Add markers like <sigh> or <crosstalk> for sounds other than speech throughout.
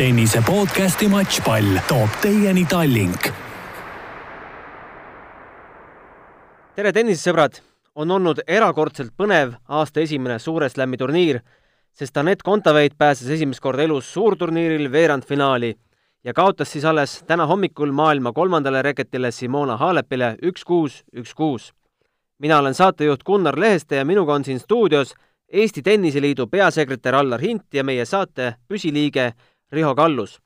tennise podcasti Matšpall toob teieni Tallink. tere, tennisesõbrad! on olnud erakordselt põnev aasta esimene Suure Slami turniir, sest Anett Kontaveit pääses esimest korda elus suurturniiril veerandfinaali ja kaotas siis alles täna hommikul maailma kolmandale reketile Simona Halepile üks-kuus, üks-kuus. mina olen saatejuht Gunnar Leheste ja minuga on siin stuudios Eesti Tenniseliidu peasekretär Allar Hint ja meie saate püsiliige Riho Kallus.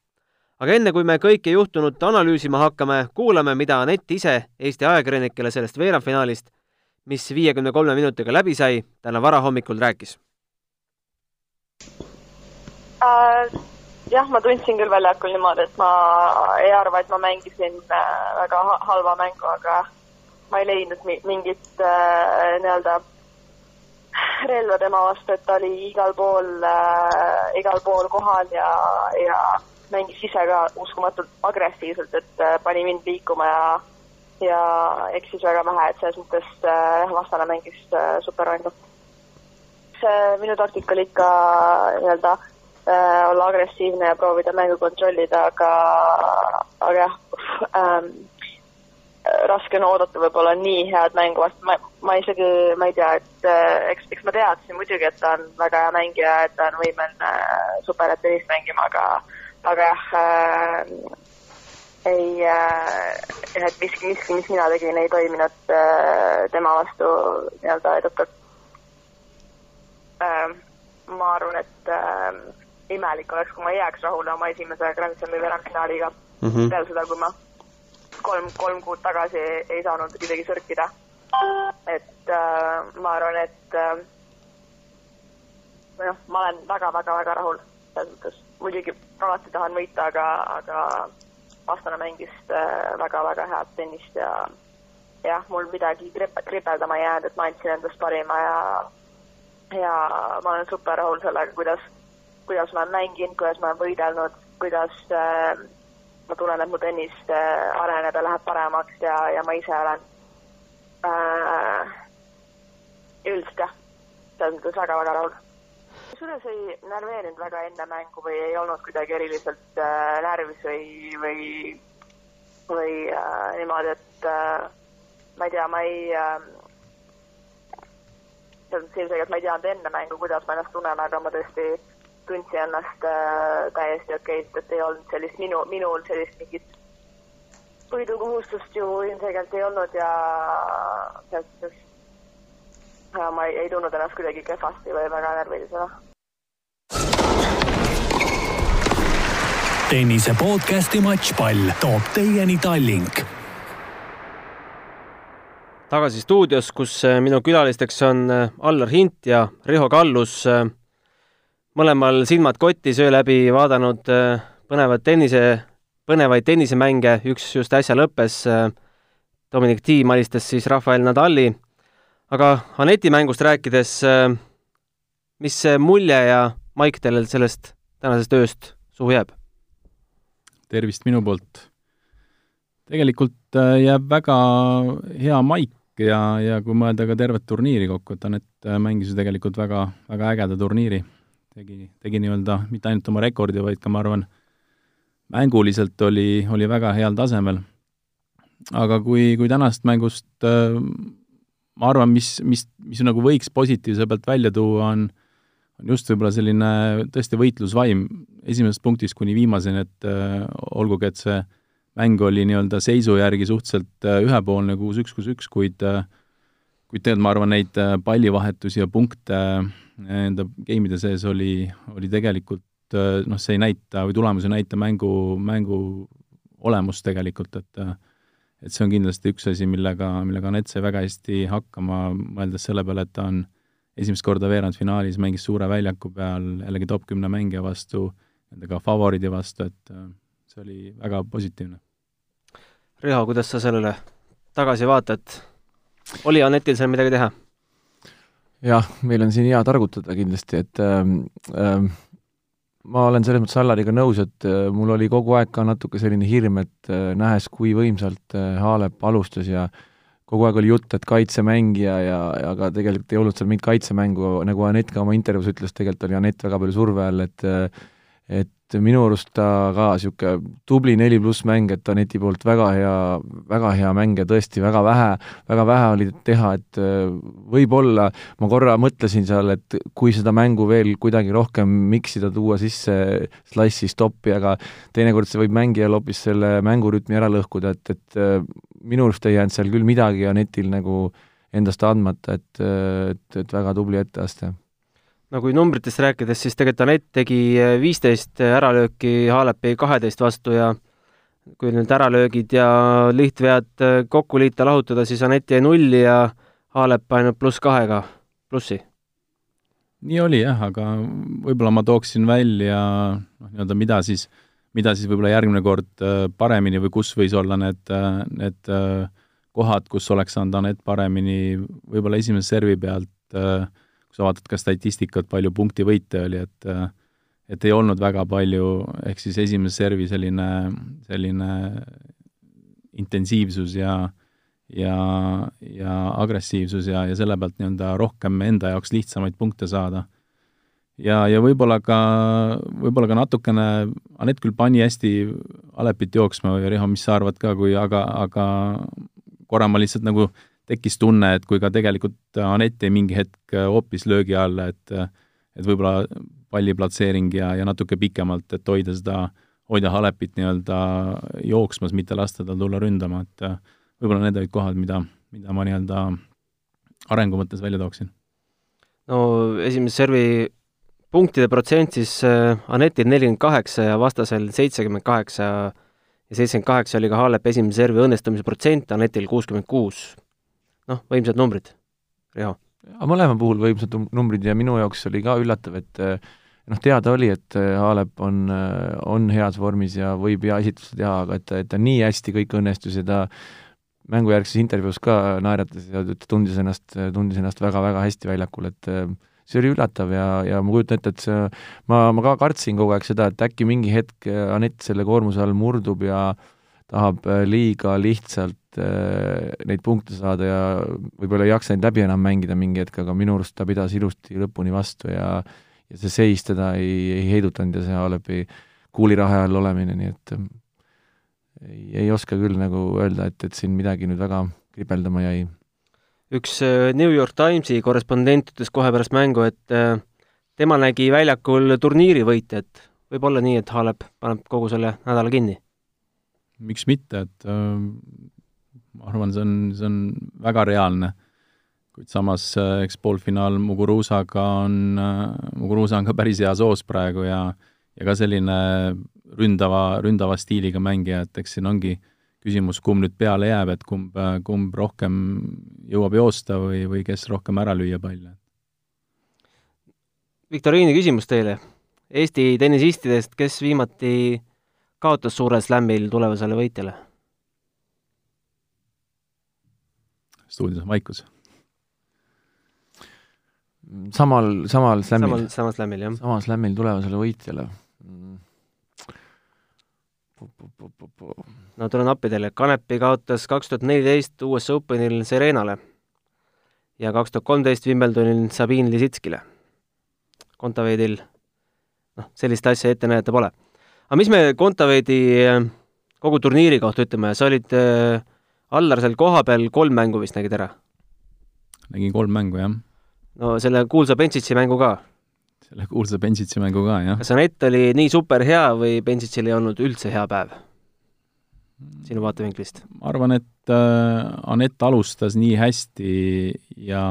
aga enne, kui me kõike juhtunut analüüsima hakkame, kuulame, mida Anett ise Eesti ajakirjanikele sellest veerandfinaalist, mis viiekümne kolme minutiga läbi sai, täna varahommikul rääkis äh,? jah, ma tundsin küll väljakul niimoodi, et ma ei arva, et ma mängisin äh, väga halva mängu, aga ma ei leidnud mingit äh, nii-öelda relva tema vastu, et ta oli igal pool äh,, igal pool kohal ja, ja mängis ise ka uskumatult agressiivselt, et äh, pani mind liikuma ja ja eksis väga vähe, et selles mõttes äh, vastane mängis äh, supermängu. see minu taktika oli ikka nii-öelda äh, olla agressiivne ja proovida mängu kontrollida, aga, aga jah <laughs> ähm,, raske on oodata võib-olla nii head mängu vastu, ma, ma isegi, ma ei tea, et äh, eks, eks ma teadsin muidugi, et ta on väga hea mängija, et ta on võimeline äh, superhead tennist mängima, aga, aga jah äh,, ei äh,, et miski, miski, mis mina tegin, ei toiminud äh, tema vastu nii-öelda edukalt äh,. ma arvan, et äh, imelik oleks, kui ma ei jääks rahule oma esimese Grand Slami veerandfinaaliga mm -hmm. peale seda, kui ma kolm, kolm kuud tagasi ei, ei saanud kuidagi sörkida. et äh, ma arvan, et äh, noh, ma olen väga-väga-väga rahul selles mõttes. muidugi alati tahan võita, aga, aga vastane mängis väga-väga äh, head tennist ja jah, mul midagi kripeldama ei jäänud, et ma andsin endast parima ja ja ma olen super rahul sellega, kuidas kuidas ma olen mänginud, kuidas ma olen võidelnud, kuidas äh, ma tunnen, et mu tennis äh, areneb ja läheb paremaks ja, ja ma ise olen äh, üldiselt jah, selles mõttes väga-väga rahul. kusjuures ei närveerinud väga enne mängu või ei olnud kuidagi eriliselt äh, närvis või, või, või äh, niimoodi, et äh, ma ei tea, ma ei äh, selles mõttes ilmselgelt ma ei teadnud enne mängu, kuidas ma ennast tunnen, aga ma tõesti tundsin ennast äh, täiesti okeilt, et ei olnud sellist minu, minul sellist mingit võidukohustust ju ilmselgelt ei olnud ja selles suhtes ja ma ei, ei tundnud ennast kuidagi kehvasti või väga närvilisena. tennise podcasti Matšpall toob teieni Tallink. tagasi stuudios, kus äh, minu külalisteks on äh, Allar Hint ja Riho Kallus äh, mõlemal silmad kotis öö läbi vaadanud äh, põnevat tennise, põnevaid tennisemänge, üks just äsja lõppes. Äh, Dominic Thiem alistas siis Rafael Nadali. aga Aneti mängust rääkides, äh, mis mulje ja Maik teil sellest tänasest ööst suhu jääb? tervist minu poolt! tegelikult jääb väga hea maik ja, ja kui mõelda ka tervet turniiri kokku, et Anett mängis ju tegelikult väga, väga ägeda turniiri tegi, tegi nii-öelda mitte ainult oma rekordi, vaid ka ma arvan, mänguliselt oli, oli väga heal tasemel. aga kui, kui tänast mängust äh, ma arvan, mis, mis, mis nagu võiks positiivse pealt välja tuua, on on just võib-olla selline tõesti võitlusvaim esimesest punktist kuni viimaseni, et äh, olgugi, et see mäng oli nii-öelda seisu järgi suhteliselt äh, ühepoolne, kuus üks, kuus üks, kuid äh, kuid tegelikult ma arvan, neid äh, pallivahetusi ja punkte äh, enda game'ide sees oli, oli tegelikult äh, noh, see ei näita või tulemus ei näita mängu, mängu olemust tegelikult, et et see on kindlasti üks asi, millega, millega Anett sai väga hästi hakkama, mõeldes selle peale, et ta on esimest korda veerandfinaalis, mängis suure väljaku peal jällegi top kümne mängija vastu, nendega favoriidi vastu, et see oli väga positiivne. Riho, kuidas sa sellele tagasi vaatad? Oli Anetil seal midagi teha? jah, meil on siin hea targutada kindlasti, et ähm, ähm, ma olen selles mõttes Allariga nõus, et äh, mul oli kogu aeg ka natuke selline hirm, et äh, nähes, kui võimsalt äh, Haalep alustas ja kogu aeg oli jutt, et kaitsemängija ja, ja aga tegelikult ei olnud seal mingit kaitsemängu, nagu Anett ka oma intervjuus ütles, tegelikult oli Anett väga palju surve all, et et et minu arust ta ka niisugune tubli neli pluss mäng, et Aneti poolt väga hea, väga hea mäng ja tõesti väga vähe, väga vähe oli teha, et äh, võib-olla ma korra mõtlesin seal, et kui seda mängu veel kuidagi rohkem miksida, tuua sisse slice'i, stoppi, aga teinekord see võib mängijal hoopis selle mängurütmi ära lõhkuda, et, et äh, minu arust ei jäänud seal küll midagi Anetil nagu endast andmata, et, et, et väga tubli etteaste no kui numbritest rääkides, siis tegelikult Anett tegi eh, viisteist äralööki Haalepi kaheteist vastu ja kui nüüd äralöögid ja lihtvead eh, kokku liita, lahutada, siis Anett jäi nulli ja Haalep ainult pluss kahega, plussi. nii oli jah, aga võib-olla ma tooksin välja noh, nii-öelda mida siis, mida siis võib-olla järgmine kord eh, paremini või kus võis olla need, need kohad, kus oleks saanud Anett paremini võib-olla esimese servi pealt äh, kui sa vaatad ka statistikat, palju punktivõite oli, et et ei olnud väga palju, ehk siis esimese servi selline, selline intensiivsus ja ja, ja agressiivsus ja, ja selle pealt nii-öelda rohkem enda jaoks lihtsamaid punkte saada. ja, ja võib-olla ka, võib-olla ka natukene, Anett küll pani hästi Alepit jooksma või Riho, mis sa arvad ka, kui aga, aga korra ma lihtsalt nagu tekkis tunne, et kui ka tegelikult Anett jäi mingi hetk hoopis löögi alla, et et võib-olla palli platseering ja, ja natuke pikemalt, et hoida seda, hoida Halepit nii-öelda jooksmas, mitte lasta tal tulla ründama, et võib-olla need olid kohad, mida, mida ma nii-öelda arengu mõttes välja tooksin. no esimese servi punktide protsent siis äh, Anetil nelikümmend kaheksa ja vastasel seitsekümmend kaheksa ja seitsekümmend kaheksa oli ka Haalep esimese servi õnnestumise protsent, Anetil kuuskümmend kuus noh, võimsad numbrid, Riho. mõlema puhul võimsad numbrid ja minu jaoks oli ka üllatav, et eh, noh, teada oli, et Aalep eh, on, eh, on heas vormis ja võib hea esitluse teha, aga et, et ta nii hästi kõik õnnestus ja ta mängujärgses intervjuus ka naeratas ja tundis ennast, tundis ennast väga-väga hästi väljakul, et see oli üllatav ja, ja ma kujutan ette, et see, ma, ma ka kartsin kogu aeg seda, et äkki mingi hetk Anett selle koormuse all murdub ja tahab liiga lihtsalt Äh, neid punkte saada ja võib-olla ei jaksa neid läbi enam mängida mingi hetk, aga minu arust ta pidas ilusti lõpuni vastu ja ja see seis teda ei, ei heidutanud ja see Alepi kuulirahe all olemine, nii et ähm, ei, ei oska küll nagu öelda, et, et siin midagi nüüd väga kripeldama jäi. üks äh, New York Timesi korrespondent ütles kohe pärast mängu, et äh, tema nägi väljakul turniiri võitjat. võib olla nii, et Halep paneb kogu selle nädala kinni? Miks mitte, et ma arvan, see on, see on väga reaalne. kuid samas äh, eks poolfinaal Muguruusaga on, äh, Muguruusa on ka päris heas hoos praegu ja ja ka selline ründava, ründava stiiliga mängija, et eks siin ongi küsimus, kumb nüüd peale jääb, et kumb, kumb rohkem jõuab joosta või, või kes rohkem ära lüüa palle. viktoriini küsimus teile. Eesti tennisistidest, kes viimati kaotas suurel slämmil tulevasele võitjale? stuudios on vaikus. samal, samal slämmil? samal, samal slämmil, jah. samal slämmil tulevasele võitjale no tulen appi teile, Kanepi kaotas kaks tuhat neliteist US Openil Serenale ja kaks tuhat kolmteist Wimbledonil Sabine Lisitskile. Kontaveidil noh, sellist asja ette näidata pole. Aga mis me Kontaveidi eh, kogu turniiri kohta ütleme, sa olid äh, Allar seal kohapeal kolm mängu vist nägid ära? nägin kolm mängu, jah. no selle kuulsa Bensitsi mängu ka? selle kuulsa Bensitsi mängu ka, jah. kas Anett oli nii super hea või Bensitsil ei olnud üldse hea päev? sinu vaatevinklist? ma arvan, et äh, Anett alustas nii hästi ja,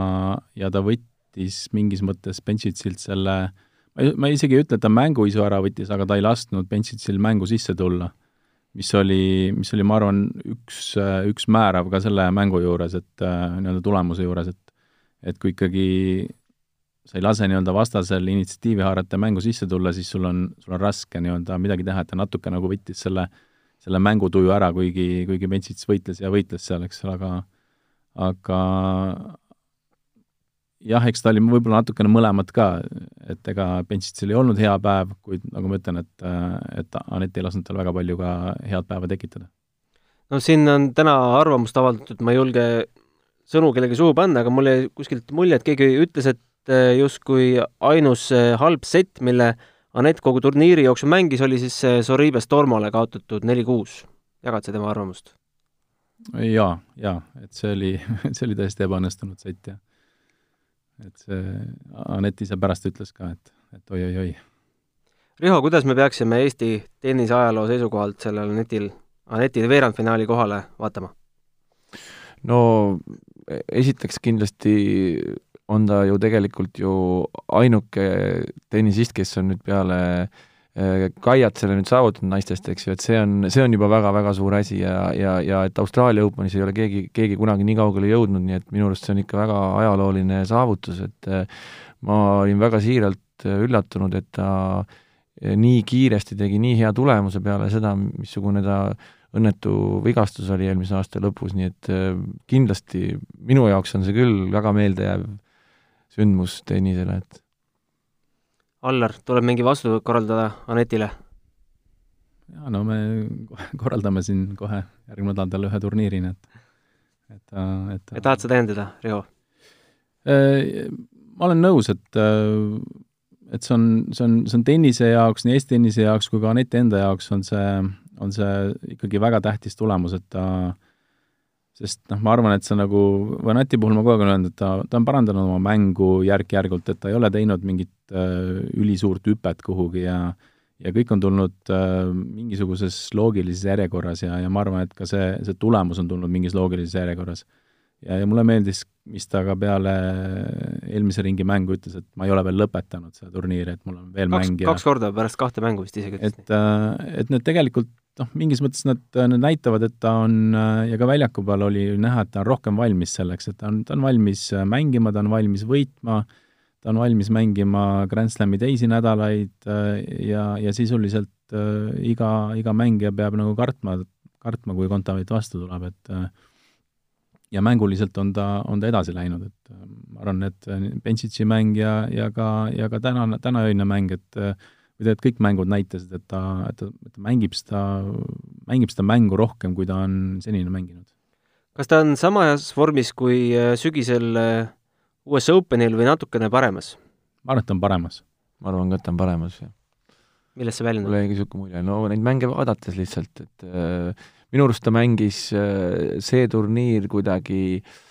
ja ta võttis mingis mõttes Bensitsilt selle ma, ma isegi ei ütle, et ta mänguisu ära võttis, aga ta ei lasknud Bensitsil mängu sisse tulla. Mis oli, mis oli, ma arvan, üks, üks määrav ka selle mängu juures, et nii-öelda tulemuse juures, et et kui ikkagi sa ei lase nii-öelda vastasel initsiatiivi haarata mängu sisse tulla, siis sul on, sul on raske nii-öelda midagi teha, et ta natuke nagu võttis selle, selle mängutuju ära, kuigi, kuigi Metsits võitles ja võitles seal, eks ole, aga aga jah, eks ta oli võib-olla natukene mõlemat ka, et ega Benchitsil ei olnud hea päev, kuid nagu ma ütlen, et, et Anett ei lasknud tal väga palju ka head päeva tekitada. no siin on täna arvamust avaldatud, ma ei julge sõnu kellegi suhu panna, aga mul jäi kuskilt mulje, et keegi ütles, et eh, justkui ainus eh, halb sett, mille Anett kogu turniiri jooksul mängis, oli siis Soribes Tormole kaotatud neli-kuus. jagad sa tema arvamust? jaa, jaa, et see oli, <laughs> see oli täiesti ebaõnnestunud sõit ja et see, Anett ise pärast ütles ka, et, et oi-oi-oi. Riho, kuidas me peaksime Eesti tennise ajaloo seisukohalt sellel Anetil, Aneti veerandfinaali kohale vaatama? no esiteks kindlasti on ta ju tegelikult ju ainuke tennisist, kes on nüüd peale äh, Kaiat selle nüüd saavutanud naistest, eks ju, et see on, see on juba väga-väga suur asi ja, ja, ja et Austraalia Openis ei ole keegi, keegi kunagi nii kaugele jõudnud, nii et minu arust see on ikka väga ajalooline saavutus, et äh, ma olin väga siiralt äh, üllatunud, et ta nii kiiresti tegi nii hea tulemuse peale seda, missugune ta õnnetu vigastus oli eelmise aasta lõpus, nii et kindlasti minu jaoks on see küll väga meeldejääv sündmus tennisele, et Allar, tuleb mingi vastu korraldada Anetile? jaa, no me <laughs> korraldame siin kohe järgmine nädal talle ühe turniiri, nii et et, et ja tahad sa täiendada, Riho? Äh, ma olen nõus, et äh, et see on, see on, see on tennise jaoks, nii Eesti tennise jaoks kui ka Aneti enda jaoks on see, on see ikkagi väga tähtis tulemus, et ta äh, sest noh, ma arvan, et see nagu, Vanati puhul ma kogu aeg olen öelnud, et ta, ta on parandanud oma mängu järk-järgult, et ta ei ole teinud mingit äh, ülisuurt hüpet kuhugi ja ja kõik on tulnud äh, mingisuguses loogilises järjekorras ja, ja ma arvan, et ka see, see tulemus on tulnud mingis loogilises järjekorras. ja, ja mulle meeldis, mis ta ka peale eelmise ringi mängu ütles, et ma ei ole veel lõpetanud seda turniiri, et mul on veel kaks, mäng ja kaks korda pärast kahte mängu vist isegi et, äh, et need tegelikult noh, mingis mõttes nad, nad näitavad, et ta on ja ka väljaku peal oli näha, et ta on rohkem valmis selleks, et ta on, ta on valmis mängima, ta on valmis võitma, ta on valmis mängima Grand Slami teisi nädalaid ja, ja sisuliselt äh, iga, iga mängija peab nagu kartma, kartma, kui Kontaveit vastu tuleb, et ja mänguliselt on ta, on ta edasi läinud, et ma arvan, et Benchitsi mäng ja, ja ka, ja ka tänane, tänaöine mäng, et või tegelikult kõik mängud näitasid, et ta, et ta, et ta mängib seda, mängib seda mängu rohkem, kui ta on senini mänginud. kas ta on samas vormis kui äh, sügisel äh, US Openil või natukene paremas? ma arvan, et ta on paremas. ma arvan ka, et ta on paremas, jah. millest see väljendub? mul jäi niisugune mulje, no neid mänge vaadates lihtsalt, et äh, minu arust ta mängis äh, see turniir kuidagi äh,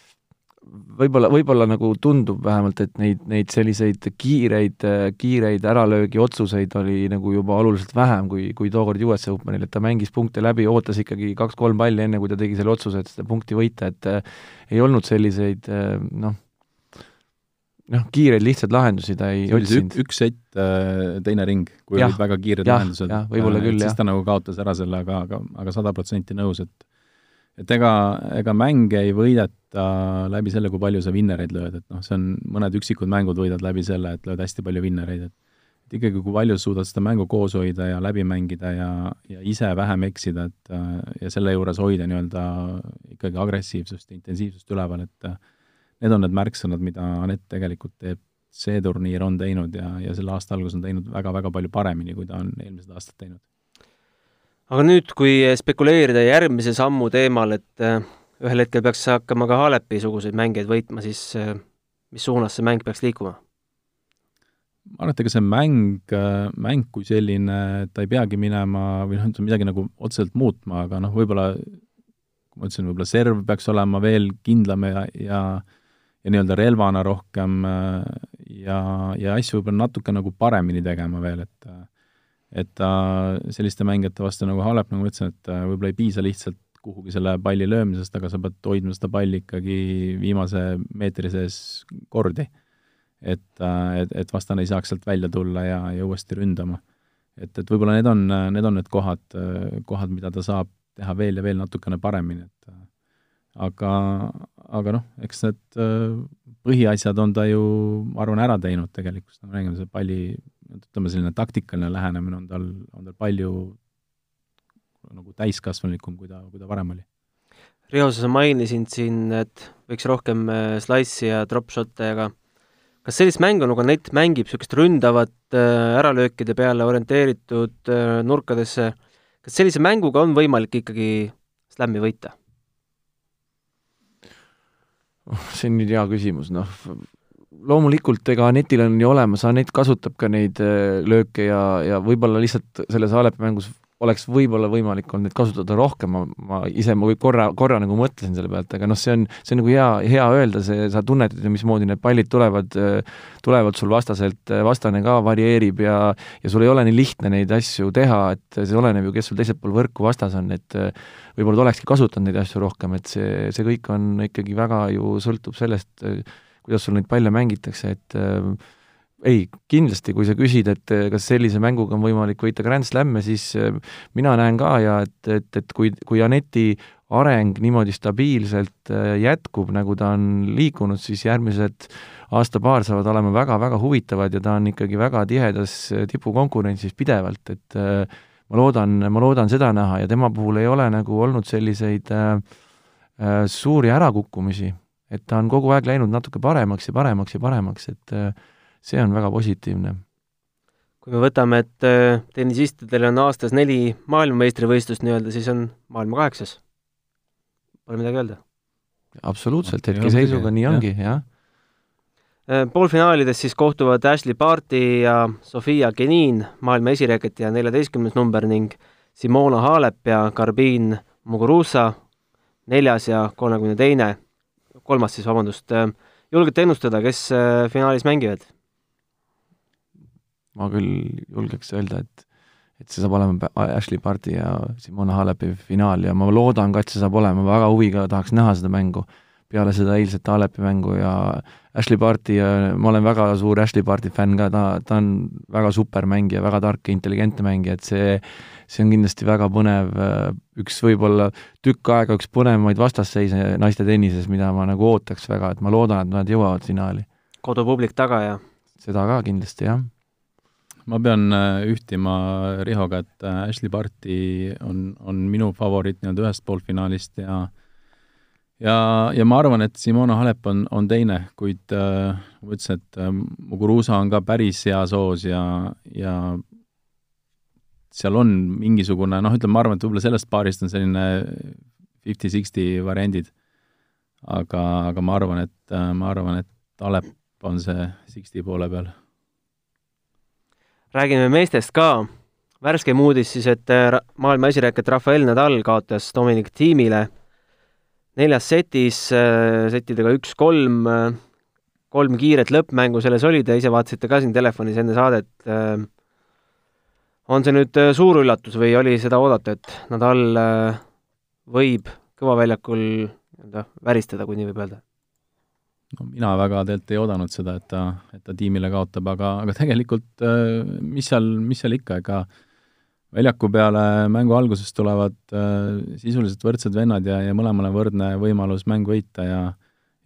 võib-olla, võib-olla nagu tundub vähemalt, et neid, neid selliseid kiireid, kiireid äralöögi otsuseid oli nagu juba oluliselt vähem kui, kui tookord US Openil, et ta mängis punkte läbi, ootas ikkagi kaks-kolm palli, enne kui ta tegi selle otsuse, et seda punkti võita, et äh, ei olnud selliseid äh, noh, noh, kiireid lihtsaid lahendusi ta ei otsinud. üks sett, äh, teine ring, kui ja, olid väga kiired ja, lahendused. jah, võib-olla küll, jah. siis ta nagu kaotas ära selle, aga, aga, aga sada protsenti nõus, et et ega, ega mänge ei võideta läbi selle, kui palju sa vinnereid lööd, et noh, see on, mõned üksikud mängud võidad läbi selle, et lööd hästi palju vinnereid, et et ikkagi, kui palju suudad seda mängu koos hoida ja läbi mängida ja, ja ise vähem eksida, et ja selle juures hoida nii-öelda ikkagi agressiivsust intensiivsust üleval, et need on need märksõnad, mida Anett tegelikult teeb, see turniir on teinud ja, ja selle aasta alguses on teinud väga-väga palju paremini, kui ta on eelmised aastad teinud aga nüüd, kui spekuleerida järgmise sammu teemal, et äh, ühel hetkel peaks hakkama ka Halepi-suguseid mängijaid võitma, siis äh, mis suunas see mäng peaks liikuma? ma arvan, et ega see mäng, mäng kui selline, ta ei peagi minema või noh, ütleme midagi nagu otseselt muutma, aga noh, võib-olla kui ma ütlesin, võib-olla serv peaks olema veel kindlam ja, ja ja nii-öelda relvana rohkem ja, ja asju võib-olla natuke nagu paremini tegema veel, et et ta selliste mängijate vastu nagu Halep, nagu ma ütlesin, et äh, võib-olla ei piisa lihtsalt kuhugi selle palli löömisest, aga sa pead hoidma seda palli ikkagi viimase meetri sees kordi. et, äh, et, et vastane ei saaks sealt välja tulla ja, ja uuesti ründama. et, et võib-olla need on, need on need kohad, kohad, mida ta saab teha veel ja veel natukene paremini, et aga, aga noh, eks need põhiasjad on ta ju, ma arvan, ära teinud tegelikult, me räägime selle palli ütleme, selline taktikaline lähenemine on tal, on tal palju nagu täiskasvanulikum, kui ta, kui ta varem oli. Riho, sa mainisid siin, et võiks rohkem äh, slice'i ja drop-shot'e, aga kas sellist mängu, nagu Nett mängib, niisugust ründavat äh, äralöökide peale orienteeritud äh, nurkadesse, kas sellise mänguga on võimalik ikkagi slämmi võita? oh, see on nüüd hea küsimus, noh, loomulikult, ega Anetil on ju olemas, Anett kasutab ka neid lööke ja, ja võib-olla lihtsalt selles Alepi mängus oleks võib-olla võimalik olnud neid kasutada rohkem, ma, ma ise, ma korra, korra nagu mõtlesin selle pealt, aga noh, see on, see on nagu hea, hea öelda, see, sa tunnetad ju, mismoodi need pallid tulevad, tulevad sul vastaselt, vastane ka varieerib ja ja sul ei ole nii lihtne neid asju teha, et see oleneb ju, kes sul teisel pool võrku vastas on, et võib-olla ta olekski kasutanud neid asju rohkem, et see, see kõik on ikkagi väga ju sõltub sellest, kuidas sul neid palle mängitakse, et äh, ei, kindlasti, kui sa küsid, et eh, kas sellise mänguga on võimalik võita Grand Slamme, siis eh, mina näen ka ja et, et, et kui, kui Aneti areng niimoodi stabiilselt eh, jätkub, nagu ta on liikunud, siis järgmised aasta-paar saavad olema väga-väga huvitavad ja ta on ikkagi väga tihedas tipukonkurentsis pidevalt, et ma loodan, ma loodan seda näha ja tema puhul ei ole nagu olnud selliseid äh, suuri ärakukkumisi, et ta on kogu aeg läinud natuke paremaks ja paremaks ja paremaks, et äh, see on väga positiivne. kui me võtame, et äh, tennisistidel on aastas neli maailmameistrivõistlust nii-öelda, siis on maailma kaheksas. Pole midagi öelda. absoluutselt, hetkeseisuga nii ongi, jah äh, poolfinaalides siis kohtuvad Ashley Barti ja Sofia Genin, maailma esireketi ja neljateistkümnes number ning Simona Halep ja Garbin Muguruza, neljas ja kolmekümne teine, kolmas siis, vabandust. Äh, julgete ennustada, kes finaalis mängivad? ma küll julgeks öelda, et et see saab olema Ashley Barti ja Simona Halepi finaal ja ma loodan ka, et see saab olema, väga huviga tahaks näha seda mängu peale seda eilset Halepi mängu ja Ashley Barti ja ma olen väga suur Ashley Barti fänn ka, ta, ta on väga super mängija, väga tark ja intelligentne mängija, et see see on kindlasti väga põnev, üks võib-olla tükk aega üks põnevamaid vastasseise naiste tennises, mida ma nagu ootaks väga, et ma loodan, et nad jõuavad finaali. kodupublik taga ja? seda ka kindlasti, jah ma pean äh, ühtima Rihoga, et äh, Ashley Barti on, on minu favoriit nii-öelda ühest poolfinaalist ja ja, ja ma arvan, et Simona Halep on, on teine, kuid äh, ma ütlesin, et äh, Muguruza on ka päris heas hoos ja, ja seal on mingisugune, noh, ütleme, ma arvan, et võib-olla sellest paarist on selline fifty-sixty variandid. aga, aga ma arvan, et, ma arvan, et Halep on see sixty poole peal räägime meestest ka. värskeim uudis siis, et äh, maailma esireket Rafael Nadal kaotas Dominic Thiemile neljas setis, äh, settidega üks-kolm, äh, kolm kiiret lõppmängu selles oli, te ise vaatasite ka siin telefonis enne saadet. On see nüüd suur üllatus või oli seda oodata, et Nadal võib kõva väljakul nii-öelda väristada, kui nii võib öelda? no mina väga tegelikult ei oodanud seda, et ta, et ta tiimile kaotab, aga, aga tegelikult äh, mis seal, mis seal ikka, ega väljaku peale mängu alguses tulevad äh, sisuliselt võrdsed vennad ja, ja mõlemale võrdne võimalus mängu võita ja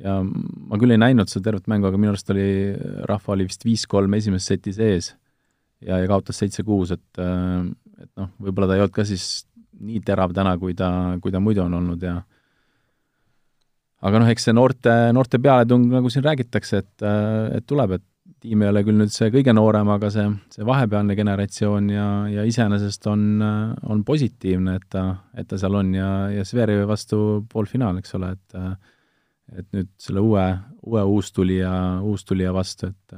ja ma küll ei näinud seda tervet mängu, aga minu arust oli, Rahva oli vist viis-kolm esimeses setis ees ja, ja kaotas seitse-kuus, et äh, et noh, võib-olla ta ei olnud ka siis nii terav täna, kui ta, kui ta muidu on olnud ja aga noh, eks see noorte, noorte pealetung, nagu siin räägitakse, et, et tuleb, et tiim ei ole küll nüüd see kõige noorem, aga see, see vahepealne generatsioon ja, ja iseenesest on, on positiivne, et ta, et ta seal on ja, ja Zverevi vastu poolfinaal, eks ole, et et nüüd selle uue, uue uustulija, uustulija vastu, et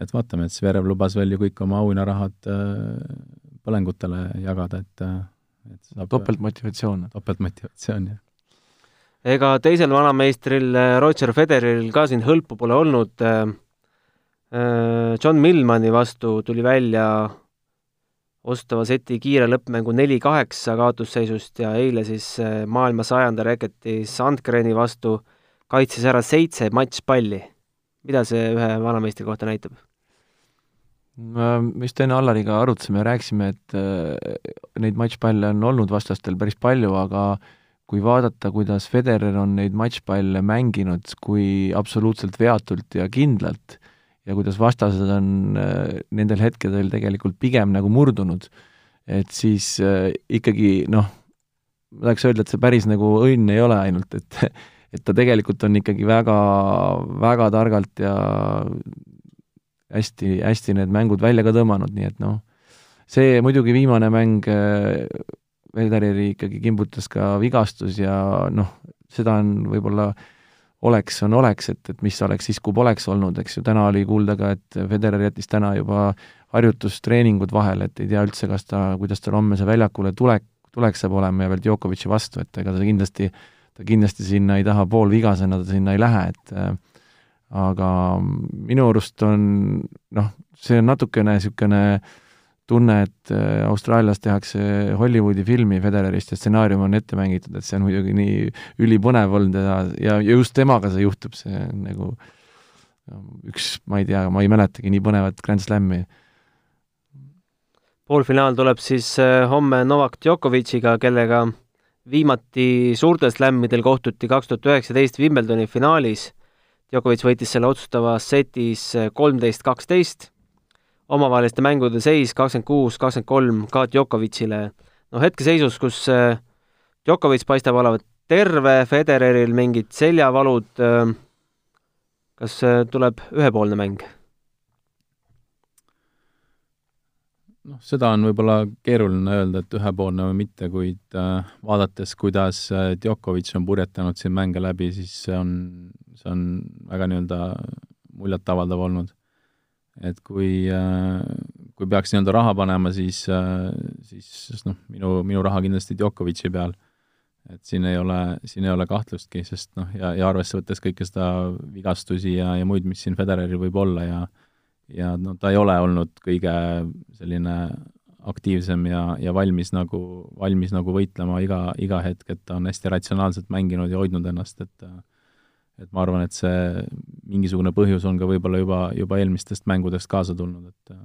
et vaatame, et Zverev lubas veel ju kõik oma auhinnarahad põlengutele jagada, et et saab topeltmotivatsioon. topeltmotivatsioon, jah ega teisel vanameistril äh, Roger Federeril ka siin hõlpu pole olnud. Äh, äh, John Millmani vastu tuli välja ostava seti kiire lõppmängu neli-kaheksa kaotusseisust ja eile siis maailma sajanda reketi Sandgreni vastu kaitses ära seitse matšpalli. mida see ühe vanameistri kohta näitab? Me just enne Allariga arutasime ja rääkisime, et neid matšpalle on olnud vastastel päris palju, aga äh, kui vaadata, kuidas Federer on neid matšpalle mänginud, kui absoluutselt veatult ja kindlalt ja kuidas vastased on äh, nendel hetkedel tegelikult pigem nagu murdunud, et siis äh, ikkagi noh, ma tahaks öelda, et see päris nagu õnn ei ole ainult, et et ta tegelikult on ikkagi väga, väga targalt ja hästi, hästi need mängud välja ka tõmmanud, nii et noh, see muidugi viimane mäng äh, Federeri ikkagi kimbutas ka vigastus ja noh, seda on võib-olla oleks on oleks, et, et mis oleks siis, kui poleks olnud, eks ju, täna oli kuulda ka, et Federer jättis täna juba harjutustreeningud vahele, et ei tea üldse, kas ta, kuidas tal homme see väljakule tulek, tulek saab olema ja veel Djokovic'i vastu, et ega ta kindlasti, ta kindlasti sinna ei taha poolvigasena, ta sinna ei lähe, et äh, aga minu arust on noh, see on natukene niisugune tunne, et äh, Austraalias tehakse Hollywoodi filmi Federerist ja stsenaarium on ette mängitud, et see on muidugi nii ülipõnev olnud ja, ja just temaga see juhtub, see on nagu üks, ma ei tea, ma ei mäletagi nii põnevat Grand Slami poolfinaal tuleb siis äh, homme Novak Djokovic'iga, kellega viimati suurtel slämmidel kohtuti kaks tuhat üheksateist Wimbledoni finaalis. Djokovic võitis selle otsustavas setis äh, kolmteist, kaksteist, omavaheliste mängude seis kakskümmend kuus, kakskümmend kolm ka Djokovic'ile. no hetkeseisus, kus äh, Djokovic paistab olevat terve, Federeril mingid seljavalud, kas tuleb ühepoolne mäng? Noh, seda on võib-olla keeruline öelda, et ühepoolne või mitte, kuid äh, vaadates, kuidas äh, Djokovic on purjetanud siin mänge läbi, siis see on, see on väga nii-öelda muljetavaldav olnud. et kui äh,, kui peaks nii-öelda raha panema, siis äh,, siis noh, minu, minu raha kindlasti Djokovic'i peal. et siin ei ole, siin ei ole kahtlustki, sest noh, ja, ja arvesse võttes kõike seda vigastusi ja, ja muid, mis siin Federeril võib olla ja ja no ta ei ole olnud kõige selline aktiivsem ja, ja valmis nagu, valmis nagu võitlema iga, iga hetk, et ta on hästi ratsionaalselt mänginud ja hoidnud ennast, et et ma arvan, et see mingisugune põhjus on ka võib-olla juba, juba eelmistest mängudest kaasa tulnud, et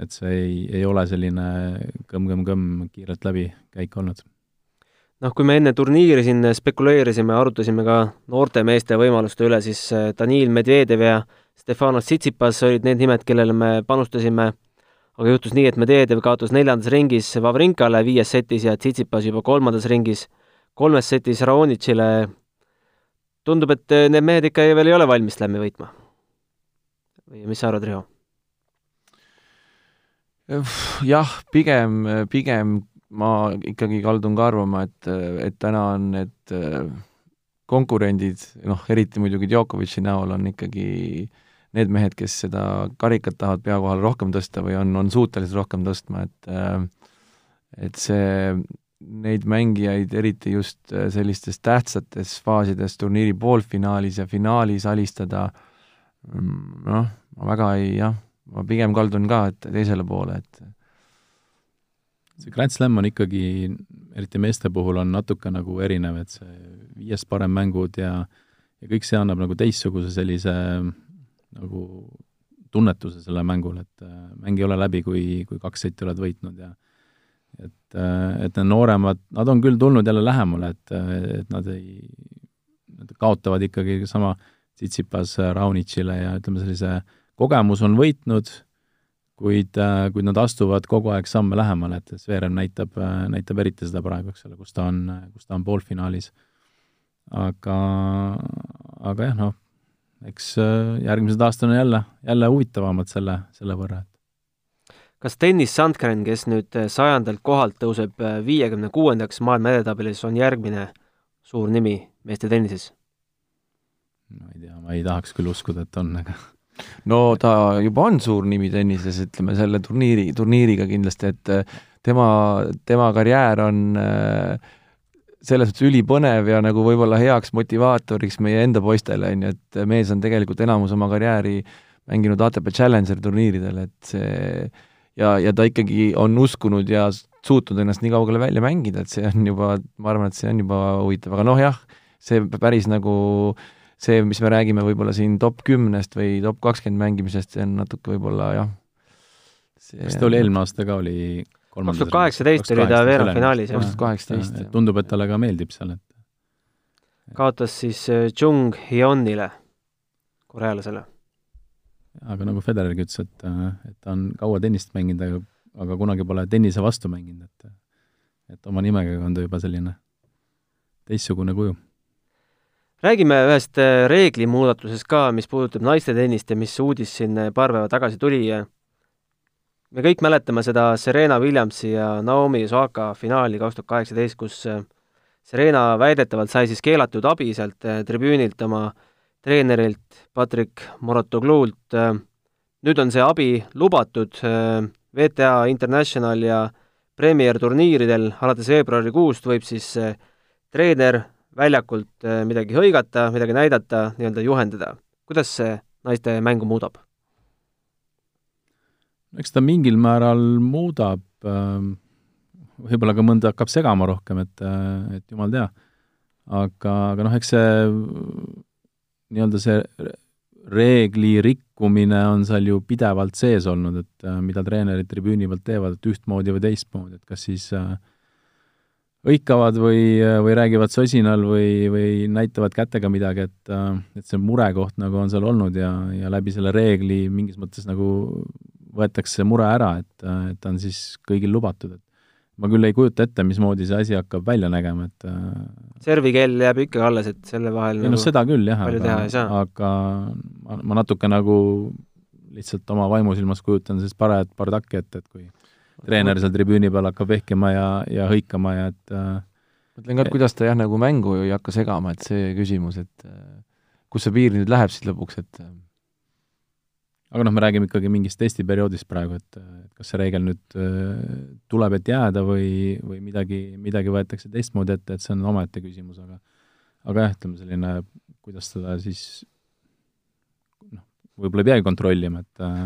et see ei, ei ole selline kõmm-kõmm-kõmm kiirelt läbi käik olnud. Noh, kui me enne turniiri siin spekuleerisime, arutasime ka noorte meeste võimaluste üle, siis Danil Medvedev ja Stefanos Tsitsipas olid need nimed, kellele me panustasime, aga juhtus nii, et Medvedev kaotas neljandas ringis Vavrinkale viies setis ja Tsitsipas juba kolmandas ringis kolmes setis Raonitšile. tundub, et need mehed ikka veel ei ole valmis slam'i võitma. või mis sa arvad, Riho? jah, pigem, pigem ma ikkagi kaldun ka arvama, et, et täna on need konkurendid, noh, eriti muidugi Djokovic'i näol on ikkagi äh, need mehed, kes seda karikat tahavad pea kohal rohkem tõsta või on, on suutelised rohkem tõstma, et äh, et see, neid mängijaid, eriti just äh, sellistes tähtsates faasides turniiri poolfinaalis ja finaalis alistada, mm, noh, ma väga ei, jah, ma pigem kaldun ka, et teisele poole, et see Grand Slam on ikkagi, eriti meeste puhul, on natuke nagu erinev, et see viiest parem mängud ja ja kõik see annab nagu teistsuguse sellise nagu tunnetuse sellele mängule, et äh, mäng ei ole läbi, kui, kui kaks setti oled võitnud ja et, äh, et need nooremad, nad on küll tulnud jälle lähemale, et, et nad ei, nad kaotavad ikkagi sama Tsitsipas Raunitšile ja ütleme, sellise kogemus on võitnud, kuid, äh, kuid nad astuvad kogu aeg samme lähemale, et Zverev näitab, näitab eriti seda praegu, eks ole, kus ta on, kus ta on poolfinaalis. aga, aga jah, noh, eks äh, järgmised aastad on jälle, jälle huvitavamad selle, selle võrra. kas Dennis Sandgren, kes nüüd äh, sajandalt kohalt tõuseb äh, viiekümne kuuendaks maailma edetabelis, on järgmine suur nimi meeste tennises? ma ei tea, ma ei tahaks küll uskuda, et on, aga no ta juba on suur nimi tennises, ütleme selle turniiri, turniiriga kindlasti, et tema, tema karjäär on äh, selles mõttes ülipõnev ja nagu võib-olla heaks motivaatoriks meie enda poistele, on ju, et mees on tegelikult enamus oma karjääri mänginud ATP Challenger turniiridel, et see ja, ja ta ikkagi on uskunud ja suutnud ennast nii kaugele välja mängida, et see on juba, ma arvan, et see on juba huvitav, aga noh jah, see päris nagu see, mis me räägime võib-olla siin top kümnest või top kakskümmend mängimisest, see on natuke võib-olla jah. kas ta oli eelmine aasta ka, oli kaks tuhat kaheksateist oli ta veerandfinaalis, jah. kaks tuhat kaheksateist. tundub, et talle ka meeldib seal, et kaotas siis äh, Chung Hyunile, korealasele. aga nagu Federergi ütles, et, äh, et ta on kaua tennist mänginud, aga, aga kunagi pole tennise vastu mänginud, et et oma nimega on ta juba selline teistsugune kuju. Räägime ühest äh, reeglimuudatusest ka, mis puudutab naiste tennist ja mis uudis siin paar päeva tagasi tuli me kõik mäletame seda Serena Williamsi ja Naomi Osaka finaali kaks tuhat kaheksateist, kus äh, Serena väidetavalt sai siis keelatud abi sealt tribüünilt oma treenerilt Patrick Morotogluult. nüüd on see abi lubatud WTA International ja Premier turniiridel alates veebruarikuust võib siis treener väljakult midagi hõigata, midagi näidata, nii-öelda juhendada. kuidas see naiste mängu muudab? eks ta mingil määral muudab, ähm, võib-olla ka mõnda hakkab segama rohkem, et, äh, et jumal tea. aga, aga noh, eks see nii-öelda see reegli rikkumine on seal ju pidevalt sees olnud, et äh, mida treenerid tribüüni pealt teevad, et ühtmoodi või teistmoodi, et kas siis äh, hõikavad või, või räägivad sosinal või, või näitavad kätega midagi, et, et see murekoht nagu on seal olnud ja, ja läbi selle reegli mingis mõttes nagu võetakse mure ära, et, et ta on siis kõigil lubatud, et ma küll ei kujuta ette, mismoodi see asi hakkab välja nägema, et servikeel jääb ikka alles, et selle vahel ei nagu noh, seda küll jah, aga, aga ma, ma natuke nagu lihtsalt oma vaimusilmas kujutan sellist parajat bardaki ette, et kui treener seal tribüüni peal hakkab vehkima ja, ja hõikama ja et mõtlen ka, et kuidas ta jah, nagu mängu ei hakka segama, et see küsimus, et kus see piir nüüd läheb siis lõpuks, et aga noh, me räägime ikkagi mingist testiperioodist praegu, et, kas see reegel nüüd äh, tuleb, et jääda või, või midagi, midagi võetakse teistmoodi ette, et see on omaette küsimus, aga aga jah, ütleme selline, kuidas seda siis noh, võib-olla ei peagi kontrollima, et äh,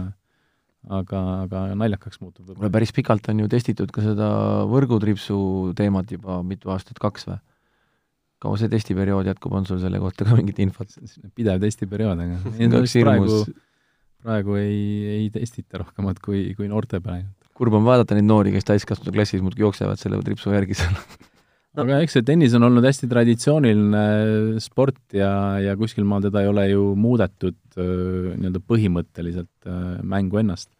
aga, aga naljakaks muutub võib-olla. päris pikalt on ju testitud ka seda võrgutripsu teemat juba mitu aastat, kaks või? kaua see testiperiood jätkub, on sul selle kohta ka mingit infot? pidev testiperiood, aga <laughs> praegu praegu ei, ei testita rohkemat kui, kui noorte peale. kurb on vaadata neid noori, kes täiskasvanute klassis muudkui jooksevad selle tripsu järgi seal no <laughs> aga eks see tennis on olnud hästi traditsiooniline sport ja, ja kuskil maal teda ei ole ju muudetud nii-öelda põhimõtteliselt mängu ennast.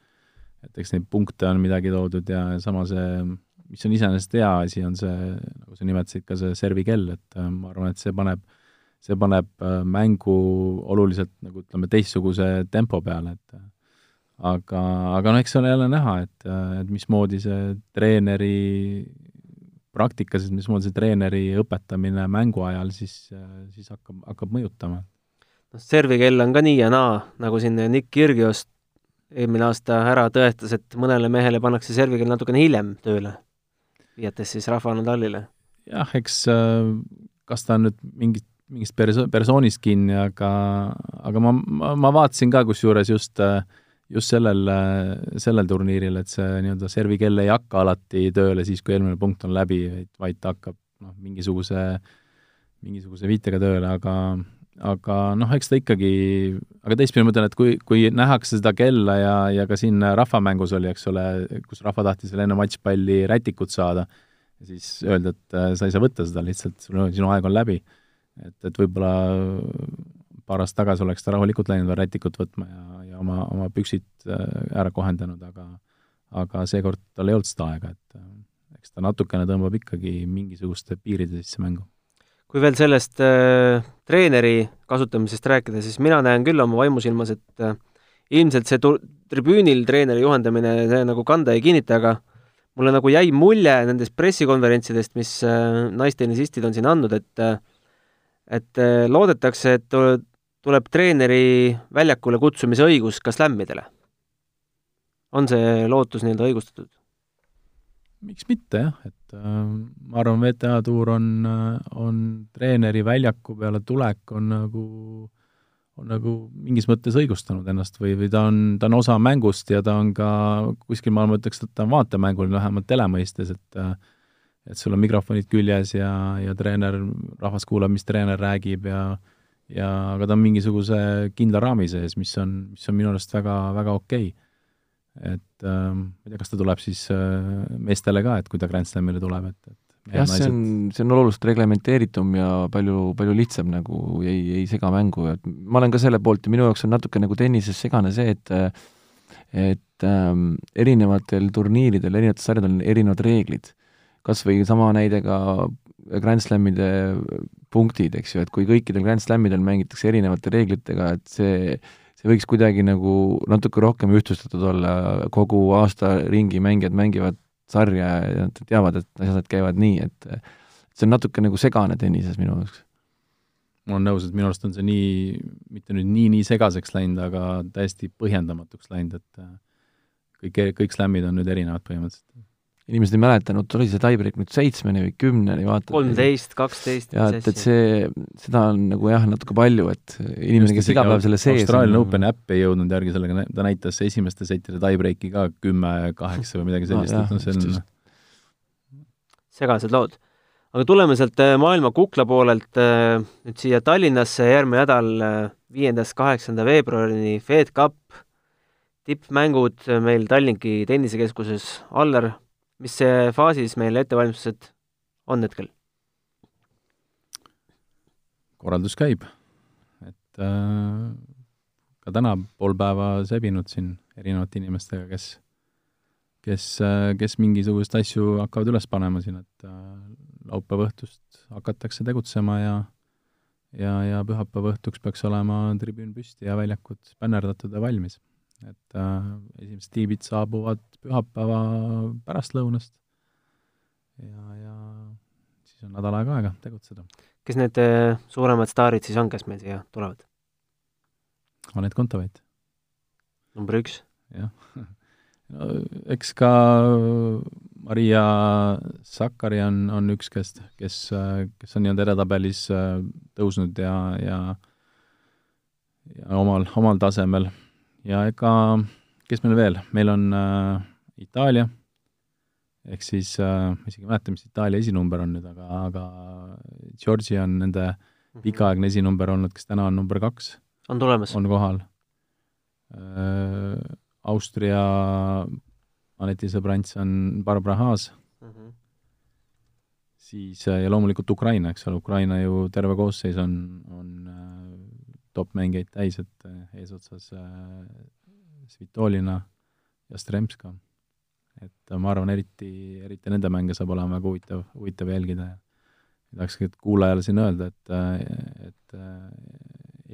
Et eks neid punkte on midagi toodud ja sama see, mis on iseenesest hea asi, on see, nagu sa nimetasid, ka see servikell, et ma arvan, et see paneb äh, see paneb äh, mängu oluliselt nagu ütleme, teistsuguse tempo peale, et äh, aga, aga noh, eks ole jälle näha, et, äh, et mismoodi see treeneri praktikas, et mismoodi see treeneri õpetamine mängu ajal siis, siis hakkab, hakkab mõjutama. noh, servikell on ka nii ja naa, nagu siin Nick Kirgios eelmine aasta ära tõestas, et mõnele mehele pannakse servikell natukene hiljem tööle, viidates siis Rafa Nadalile. jah, eks kas ta on nüüd mingit mingist perso-, persoonist kinni, aga, aga ma, ma, ma vaatasin ka kusjuures just, just sellel, sellel turniiril, et see nii-öelda servikell ei hakka alati tööle siis, kui eelmine punkt on läbi, vaid ta hakkab noh, mingisuguse, mingisuguse viitega tööle, aga aga noh, eks ta ikkagi, aga teistpidi ma mõtlen, et kui, kui nähakse seda kella ja, ja ka siin rahvamängus oli, eks ole, kus rahva tahtis veel enne matšpalli rätikut saada, siis öelda, et sa ei saa võtta seda lihtsalt, sul, sinu aeg on läbi et, et võib-olla paar aastat tagasi oleks ta rahulikult läinud veel rätikut võtma ja, ja oma, oma püksid äh, ära kohendanud, aga aga seekord tal ei olnud seda aega, et äh, eks ta natukene tõmbab ikkagi mingisuguste piiride sisse mängu. Kui veel sellest äh, treeneri kasutamisest rääkida, siis mina näen küll oma vaimusilmas, et äh, ilmselt see tu-, tribüünil treeneri juhendamine, see nagu kanda ei kinnita, aga mulle nagu jäi mulje nendest pressikonverentsidest, mis äh, naistennisistid on siin andnud, et äh, et äh, loodetakse, et tuleb treeneri väljakule kutsumise õigus ka slämmidele. on see lootus nii-öelda õigustatud? Miks mitte jah, et äh, ma arvan, VTA tuur on, äh, on treeneri väljaku peale tulek on nagu, on nagu mingis mõttes õigustanud ennast või, või ta on, ta on osa mängust ja ta on ka kuskil, ma ütleks, et ta on vaatemänguline vähemalt tele mõistes, et äh, et sul on mikrofonid küljes ja, ja treener, rahvas kuulab, mis treener räägib ja ja aga ta on mingisuguse kindla raami sees, mis on, mis on minu arust väga, väga okei. okay.. Et äh, ma ei tea, kas ta tuleb siis äh, meestele ka, et kui ta Grand Slamile tuleb, et, et jah, see on, see on oluliselt reglementeeritum ja palju, palju lihtsam nagu ei, ei sega mängu, et ma olen ka selle poolt ja minu jaoks on natuke nagu tennises segane see, et et ähm, erinevatel turniiridel, erinevatel sarjadel on erinevad reeglid. Kas või sama näide ka Grand Slamide punktid, eks ju, et kui kõikidel Grand Slamidel mängitakse erinevate reeglitega, et see, see võiks kuidagi nagu natuke rohkem ühtlustatud olla, kogu aasta ringi mängijad mängivad sarja ja nad teavad, et asjad käivad nii, et see on natuke nagu segane tennises minu jaoks. ma olen nõus, et minu arust on see nii, mitte nüüd nii-nii segaseks läinud, aga täiesti põhjendamatuks läinud, et kõik, kõik slämmid on nüüd erinevad põhimõtteliselt inimesed ei mäletanud, oli see tiebreak nüüd seitsmeni või kümneni, vaata. kolmteist, kaksteist. jah, et, et see, seda on nagu jah, natuke palju, et inimene, kes iga päev selle sees Austraalia Openi äpp ei jõudnud järgi sellega, ta näitas esimeste settide tiebreaki ka kümme, kaheksa või midagi sellist no,, et noh, see on segased lood. aga tuleme sealt äh, maailma kukla poolelt äh, nüüd siia Tallinnasse järgmine nädal, äh, viiendast kaheksanda veebruarini Fed Cup, tippmängud meil Tallinki tennisekeskuses, Aller mis faasis meil ettevalmistused on hetkel? korraldus käib, et äh, ka täna pool päeva sebinud siin erinevate inimestega, kes, kes äh,, kes mingisuguseid asju hakkavad üles panema siin, et äh, laupäeva õhtust hakatakse tegutsema ja ja, ja pühapäeva õhtuks peaks olema tribüün püsti ja väljakud bännerdatud ja valmis et äh, esimesed tiibid saabuvad pühapäeva pärastlõunast ja, ja siis on nädal aega aega tegutseda. kes need äh, suuremad staarid siis on, kes meil siia tulevad? Anett Kontaveit. number üks? jah <laughs> no eks ka Maria Sakari on, on üks, kes, kes, kes on nii-öelda edetabelis äh, tõusnud ja, ja ja omal, omal tasemel ja ega, kes meil veel, meil on äh, Itaalia, ehk siis äh, ma isegi ei mäleta, mis Itaalia esinumber on nüüd, aga, aga Georgi on nende mhm. pikaaegne esinumber olnud, kes täna on number kaks. on tulemas? on kohal äh,. Austria Aneti sõbrants on Barbara Haas mm. -hmm. siis äh, ja loomulikult Ukraina, eks ole, Ukraina ju terve koosseis on, on äh, top-mängijaid täis, et eh, eesotsas eh, Svitolina ja Stremska. Et ma arvan, eriti, eriti nende mänge saab olema väga huvitav, huvitav jälgida ja tahakski kuulajale siin öelda, et, et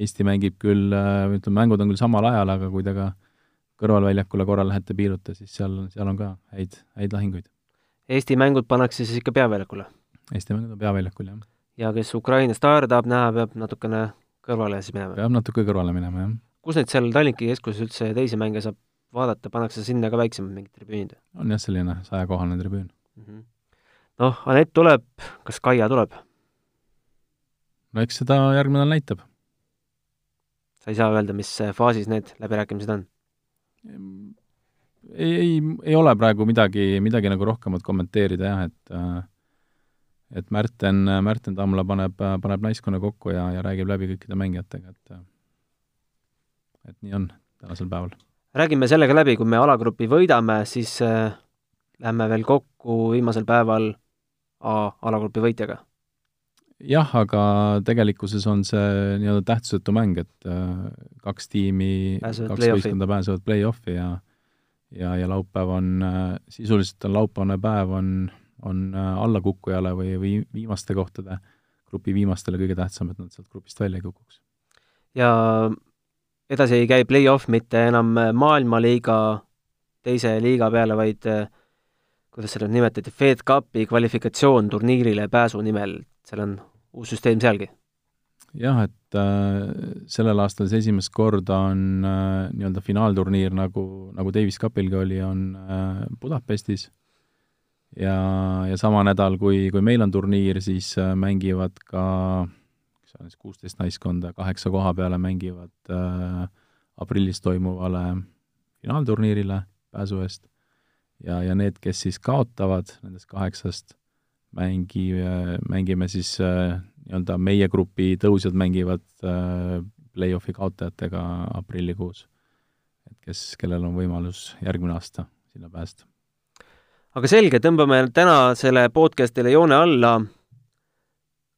Eesti mängib küll, ütleme, mängud on küll samal ajal, aga kui te ka kõrvalväljakule korra lähete piiruta, siis seal, seal on ka häid, häid lahinguid. Eesti mängud pannakse siis ikka peaväljakule? Eesti mängud on peaväljakul, jah. ja kes Ukraina staare tahab näha, peab natukene kõrvale siis minema? peab natuke kõrvale minema, jah. kus neid seal Tallinki keskuses üldse teisi mänge saab vaadata, pannakse sinna ka väiksemad mingid tribüünid? on jah, selline sajakohane tribüün mm -hmm.. noh, Anett tuleb, kas Kaia tuleb? no eks seda järgmine nädal näitab. sa ei saa öelda, mis faasis need läbirääkimised on? ei, ei, ei ole praegu midagi, midagi nagu rohkemat kommenteerida jah, et äh, et Märten, Märten Tamla paneb, paneb naiskonna kokku ja, ja räägib läbi kõikide mängijatega, et et nii on tänasel päeval. Räägime sellega läbi, kui me alagrupi võidame, siis äh, lähme veel kokku viimasel päeval A alagrupi võitjaga. jah, aga tegelikkuses on see nii-öelda tähtsusetu mäng, et äh, kaks tiimi, kaks võistkonda pääsevad play-off'i ja ja, ja laupäev on äh,, sisuliselt on laupäevane päev, on on äh, allakukkujale või, või viimaste kohtade, grupi viimastele kõige tähtsam, et nad sealt grupist välja ei kukuks. ja edasi ei käi play-off mitte enam maailmaliiga teise liiga peale, vaid äh, kuidas seda nimetati, Fed Cupi kvalifikatsioon turniirile pääsu nimel, seal on uus süsteem sealgi? jah, et äh, sellel aastal see esimest korda on äh, nii-öelda finaalturniir, nagu, nagu Davis Cupilgi oli, on äh, Budapestis ja, ja sama nädal, kui, kui meil on turniir, siis äh, mängivad ka, mis on siis kuusteist naiskonda, kaheksa koha peale mängivad äh, aprillis toimuvale finaalturniirile pääsu eest ja, ja need, kes siis kaotavad nendest kaheksast, mängi, mängime siis äh, nii-öelda meie grupi tõusjad mängivad äh, play-off'i kaotajatega aprillikuus. et kes, kellel on võimalus järgmine aasta sinna pääseda aga selge, tõmbame tänasele podcastile joone alla.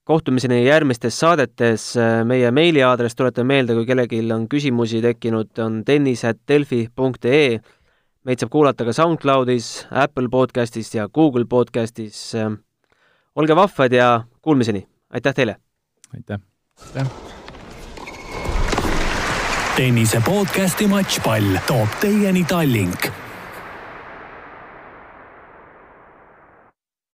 Kohtumiseni järgmistes saadetes. meie meiliaadress, tuletan meelde, kui kellelgi on küsimusi tekkinud, on tennis.delfi.ee. meid saab kuulata ka SoundCloudis, Apple podcastis ja Google podcastis. olge vahvad ja kuulmiseni, aitäh teile! aitäh! aitäh! tennise podcasti Matšpall toob teieni Tallink